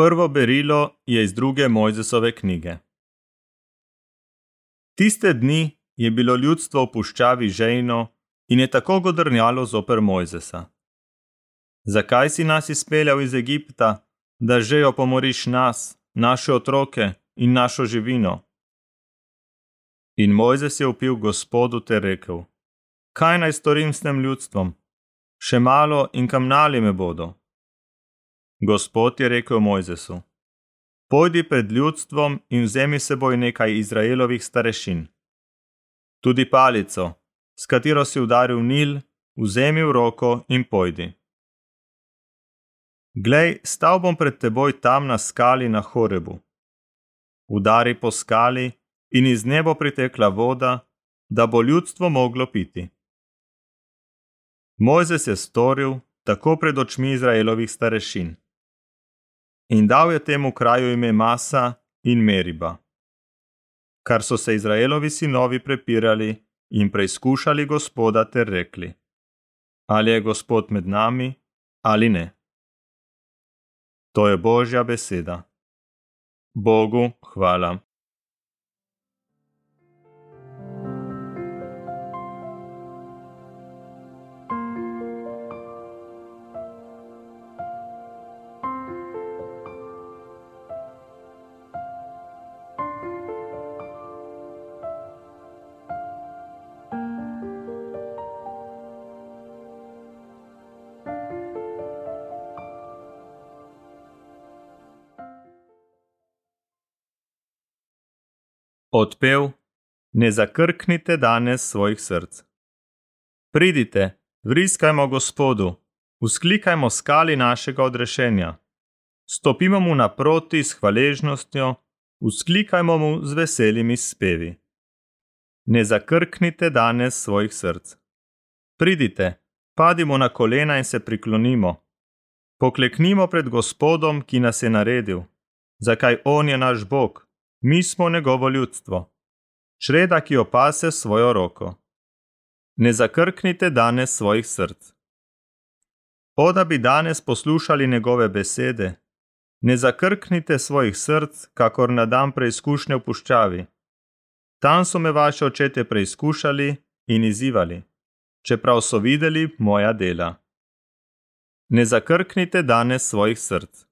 Prvo berilo je iz druge Mojzesove knjige. Tiste dni je bilo ljudstvo v puščavi žejno in je tako godrnjalo zoper Mojzesa. Zakaj si nas izpeljal iz Egipta, da že jo pomoriš nas, naše otroke in našo živino? In Mojzes je upil Gospodu ter rekel: Kaj naj storim s tem ljudstvom? Še malo in kamnali me bodo. Gospod je rekel Mojzesu: Pojdi pred ljudstvom in vzemi seboj nekaj Izraelovih starešin. Tudi palico, s katero si udaril Nil, vzemi v roko in pojdi. Glej, stal bom pred teboj tam na skali na Horebu. Udari po skali in iz nebo pritekla voda, da bo ljudstvo moglo piti. Mojzes je storil tako pred očmi Izraelovih starešin in dal je temu kraju ime Masa in Meriba. Kar so se Izraelovi sinovi prepirali in preizkušali Gospoda ter rekli: Ali je Gospod med nami ali ne? To je Božja beseda. Bogu hvala. Odpev: Ne zakrknite danes svojih src. Pridite, vriskajmo Gospodu, usklikajmo skali našega odrešenja. Stopimo mu naproti s hvaležnostjo, usklikajmo mu z veselimi spevi. Ne zakrknite danes svojih src. Pridite, padimo na kolena in se priklonimo. Pokleknimo pred Gospodom, ki nas je naredil, zakaj On je naš Bog mi smo njegovo ljudstvo, čreda, ki opase svojo roko. Ne zakrknite danes svojih src. O da bi danes poslušali njegove besede, ne zakrknite svojih src, kakor na dan preizkušnje v puščavi. Tam so me vaše očete preizkušali in izzivali, čeprav so videli moja dela. Ne zakrknite danes svojih src.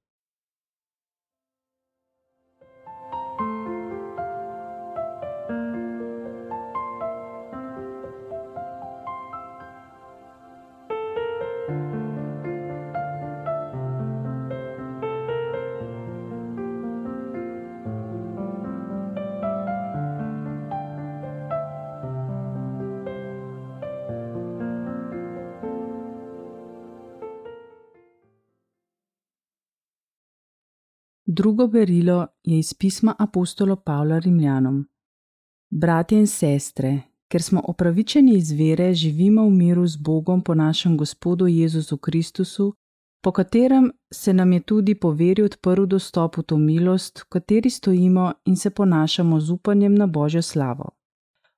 Drugo berilo je iz pisma apostola Pavla Rimljanom. Bratje in sestre, ker smo opravičeni iz vere, živimo v miru z Bogom po našem Gospodu Jezusu Kristusu, po katerem se nam je tudi po veri odprl dostop v to milost, v kateri stojimo in se ponašamo z upanjem na Božjo slavo.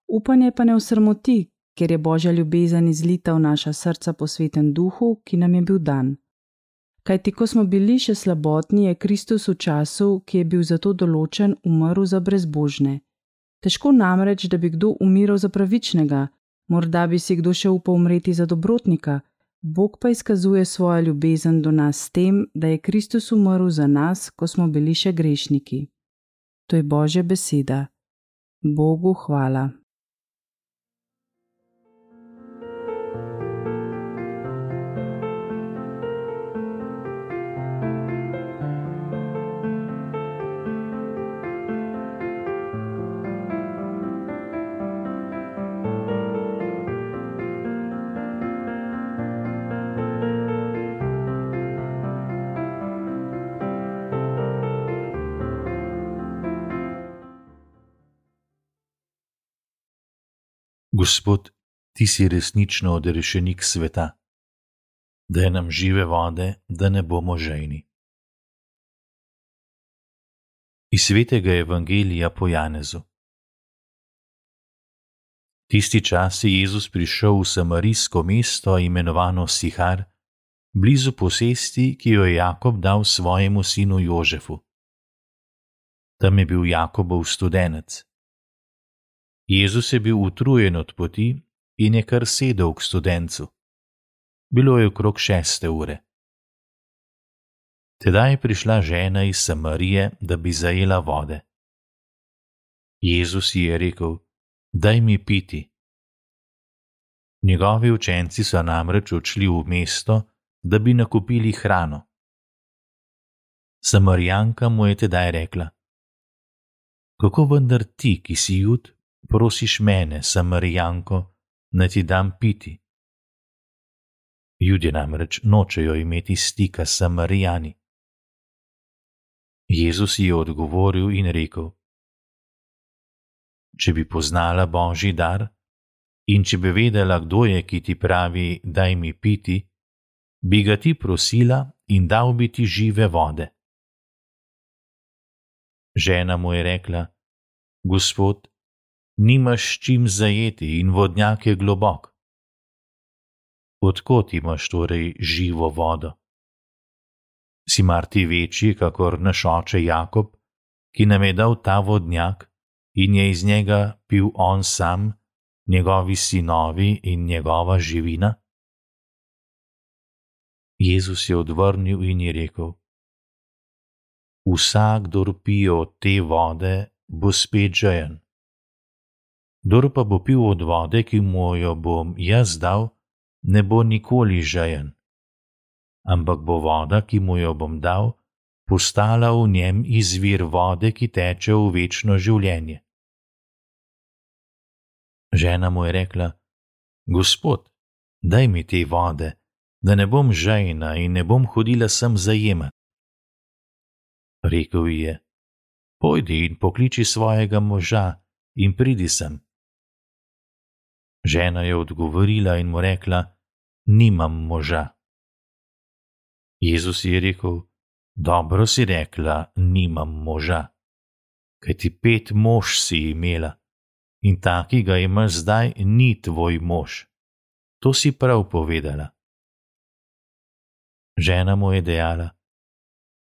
Upanje pa ne osrmoti, ker je Božja ljubezen izlita v naša srca po svetem duhu, ki nam je bil dan. Kajti, ko smo bili še slabotni, je Kristus v času, ki je bil za to določen, umrl za brezbožne. Težko namreč, da bi kdo umiral za pravičnega, morda bi si kdo še upal umreti za dobrotnika, Bog pa izkazuje svojo ljubezen do nas s tem, da je Kristus umrl za nas, ko smo bili še grešniki. To je Božja beseda. Bogu hvala. Gospod, ti si resnično odrešenik sveta. Daj nam žive vode, da ne bomo žejni. Iz svetega evangelija po Janezu. Tisti čas je Jezus prišel v samarijsko mesto imenovano Sihar, blizu posesti, ki jo je Jakob dal svojemu sinu Jožefu. Tam je bil Jakobov studenec. Jezus je bil utrujen od poti in je kar sedel k studencu. Bilo je okrog šeste ure. Tedaj je prišla žena iz Samarije, da bi zajela vode. Jezus ji je rekel: Daj mi piti. Njegovi učenci so namreč odšli v mesto, da bi nakupili hrano. Samarijanka mu je tedaj rekla: Kako vendar ti, ki si jud, prosiš mene, Samarijanko, naj ti dam piti? Ljudje namreč nočejo imeti stika s Samarijani. Jezus ji je odgovoril in rekel: Če bi poznala božji dar in če bi vedela, kdo je, ki ti pravi: Daj mi piti, bi ga ti prosila in dal bi ti žive vode. Žena mu je rekla: Gospod, nimaš čim zajeti in vodnjak je globok. Odkot imaš torej živo vodo? Si mar ti večji, kakor naš oče Jakob, ki nam je dal ta vodnjak in je iz njega pil on sam, njegovi sinovi in njegova živina? Jezus je odvrnil in je rekel: Vsak, kdo pije od te vode, bo spet žejen. Kdor pa bo pil od vode, ki mu jo bom jaz dal, ne bo nikoli žejen. Ampak bo voda, ki mu jo bom dal, postala v njem izvir vode, ki teče v večno življenje. Žena mu je rekla: Gospod, daj mi te vode, da ne bom žejna in ne bom hodila sem zajemat. Rekl ji je: Pojdi in pokliči svojega moža in pridi sem. Žena je odgovorila in mu rekla: Nimam moža. Jezus je rekel: Dobro si rekla, nimam moža, kaj ti pet mož si imela in ta, ki ga imaš zdaj, ni tvoj mož. To si prav povedala. Žena mu je dejala: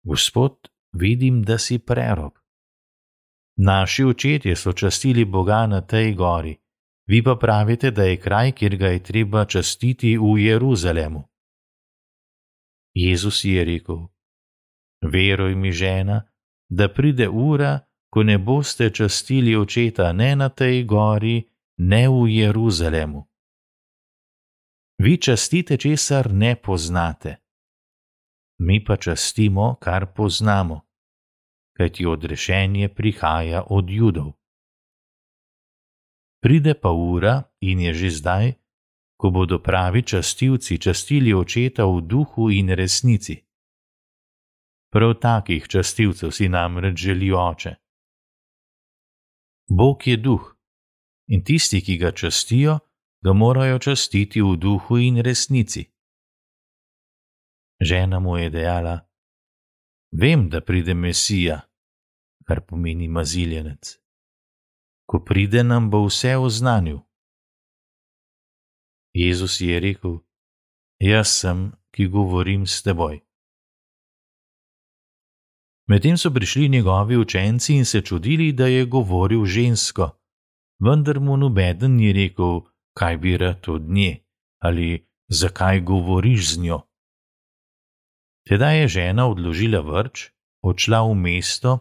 Gospod, vidim, da si prerob. Naši očetje so častili Boga na tej gori, vi pa pravite, da je kraj, kjer ga je treba častiti v Jeruzalemu. Jezus je rekel: Veruj mi, žena, da pride ura, ko ne boste častili očeta ne na tej gori, ne v Jeruzalemu. Vi častite, česar ne poznate mi pa častimo, kar poznamo, kajti odrešenje prihaja od judov. Pride pa ura in je že zdaj, ko bodo pravi častilci častili očeta v duhu in resnici. Prav takih častilcev si namreč želi oče. Bog je duh in tisti, ki ga častijo, ga morajo častiti v duhu in resnici. Žena mu je dejala: Vem, da pride Mesija, kar pomeni maziljenec. Ko pride, nam bo vse oznanil. Jezus je rekel: Jaz sem, ki govorim s teboj. Medtem so prišli njegovi učenci in se čudili, da je govoril žensko, vendar mu nobeden ni rekel, kaj bi rad od nje ali zakaj govoriš z njo. Tedaj je žena odložila vrč, odšla v mesto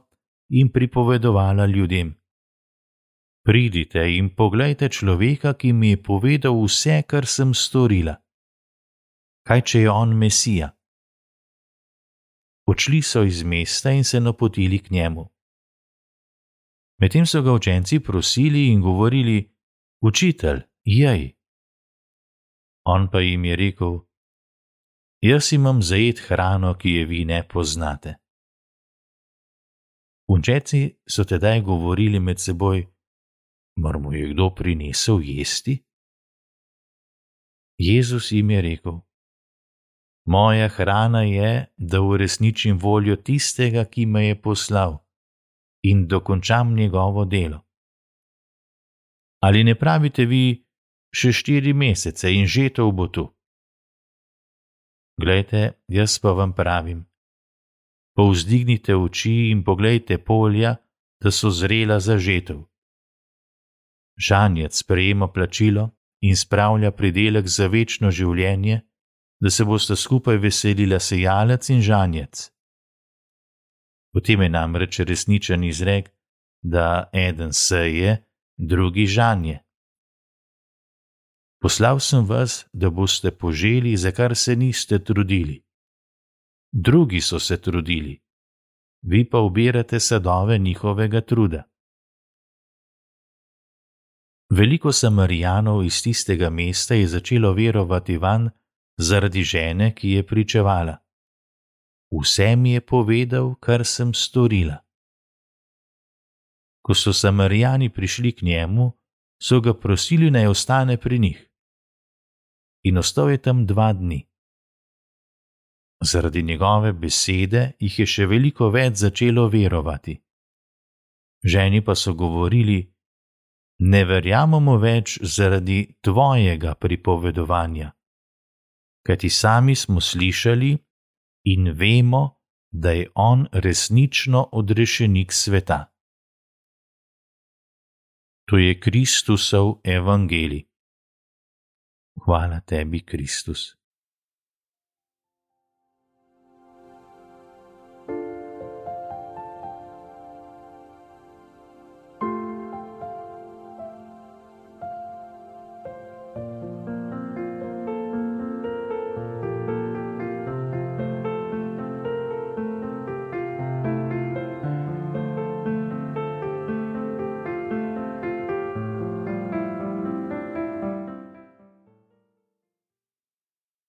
in pripovedovala ljudem: Pridite in poglejte človeka, ki mi je povedal vse, kar sem storila. Kaj če je on Mesija? Odšli so iz mesta in se napotili k njemu. Medtem so ga učenci prosili in govorili: Učitelj, jej. On pa jim je rekel: Jaz imam zajet hrano, ki je vi ne poznate. Unčeci so tedaj govorili med seboj: Mar mu je kdo prinesel jesti? Jezus jim je rekel: Moja hrana je, da uresničim voljo tistega, ki me je poslal in dokončam njegovo delo. Ali ne pravite vi, še štiri mesece in že to bo tu? Glejte, jaz pa vam pravim. Povzdignite oči in pogledajte polja, da so zrela za žetev. Žanjec prejema plačilo in spravlja pridelek za večno življenje, da se boste skupaj veselila sejalec in žanjec. Potem je namreč resničen izrek, da eden seje, drugi žanje. Poslal sem vas, da boste poželi, za kar se niste trudili. Drugi so se trudili, vi pa ubirate sadove njihovega truda. Veliko samarijanov iz tistega mesta je začelo verovati van zaradi žene, ki je pričevala. Vse mi je povedal, kar sem storila. Ko so samarijani prišli k njemu, so ga prosili, naj ostane pri njih. In ostal je tam dva dni. Zaradi njegove besede jih je še veliko več začelo verovati. Ženi pa so govorili: Ne verjamemo več zaradi tvojega pripovedovanja, kajti sami smo slišali in vemo, da je on resnično odrešenik sveta. To je Kristusov evangelij. Hvala tebi, Kristus.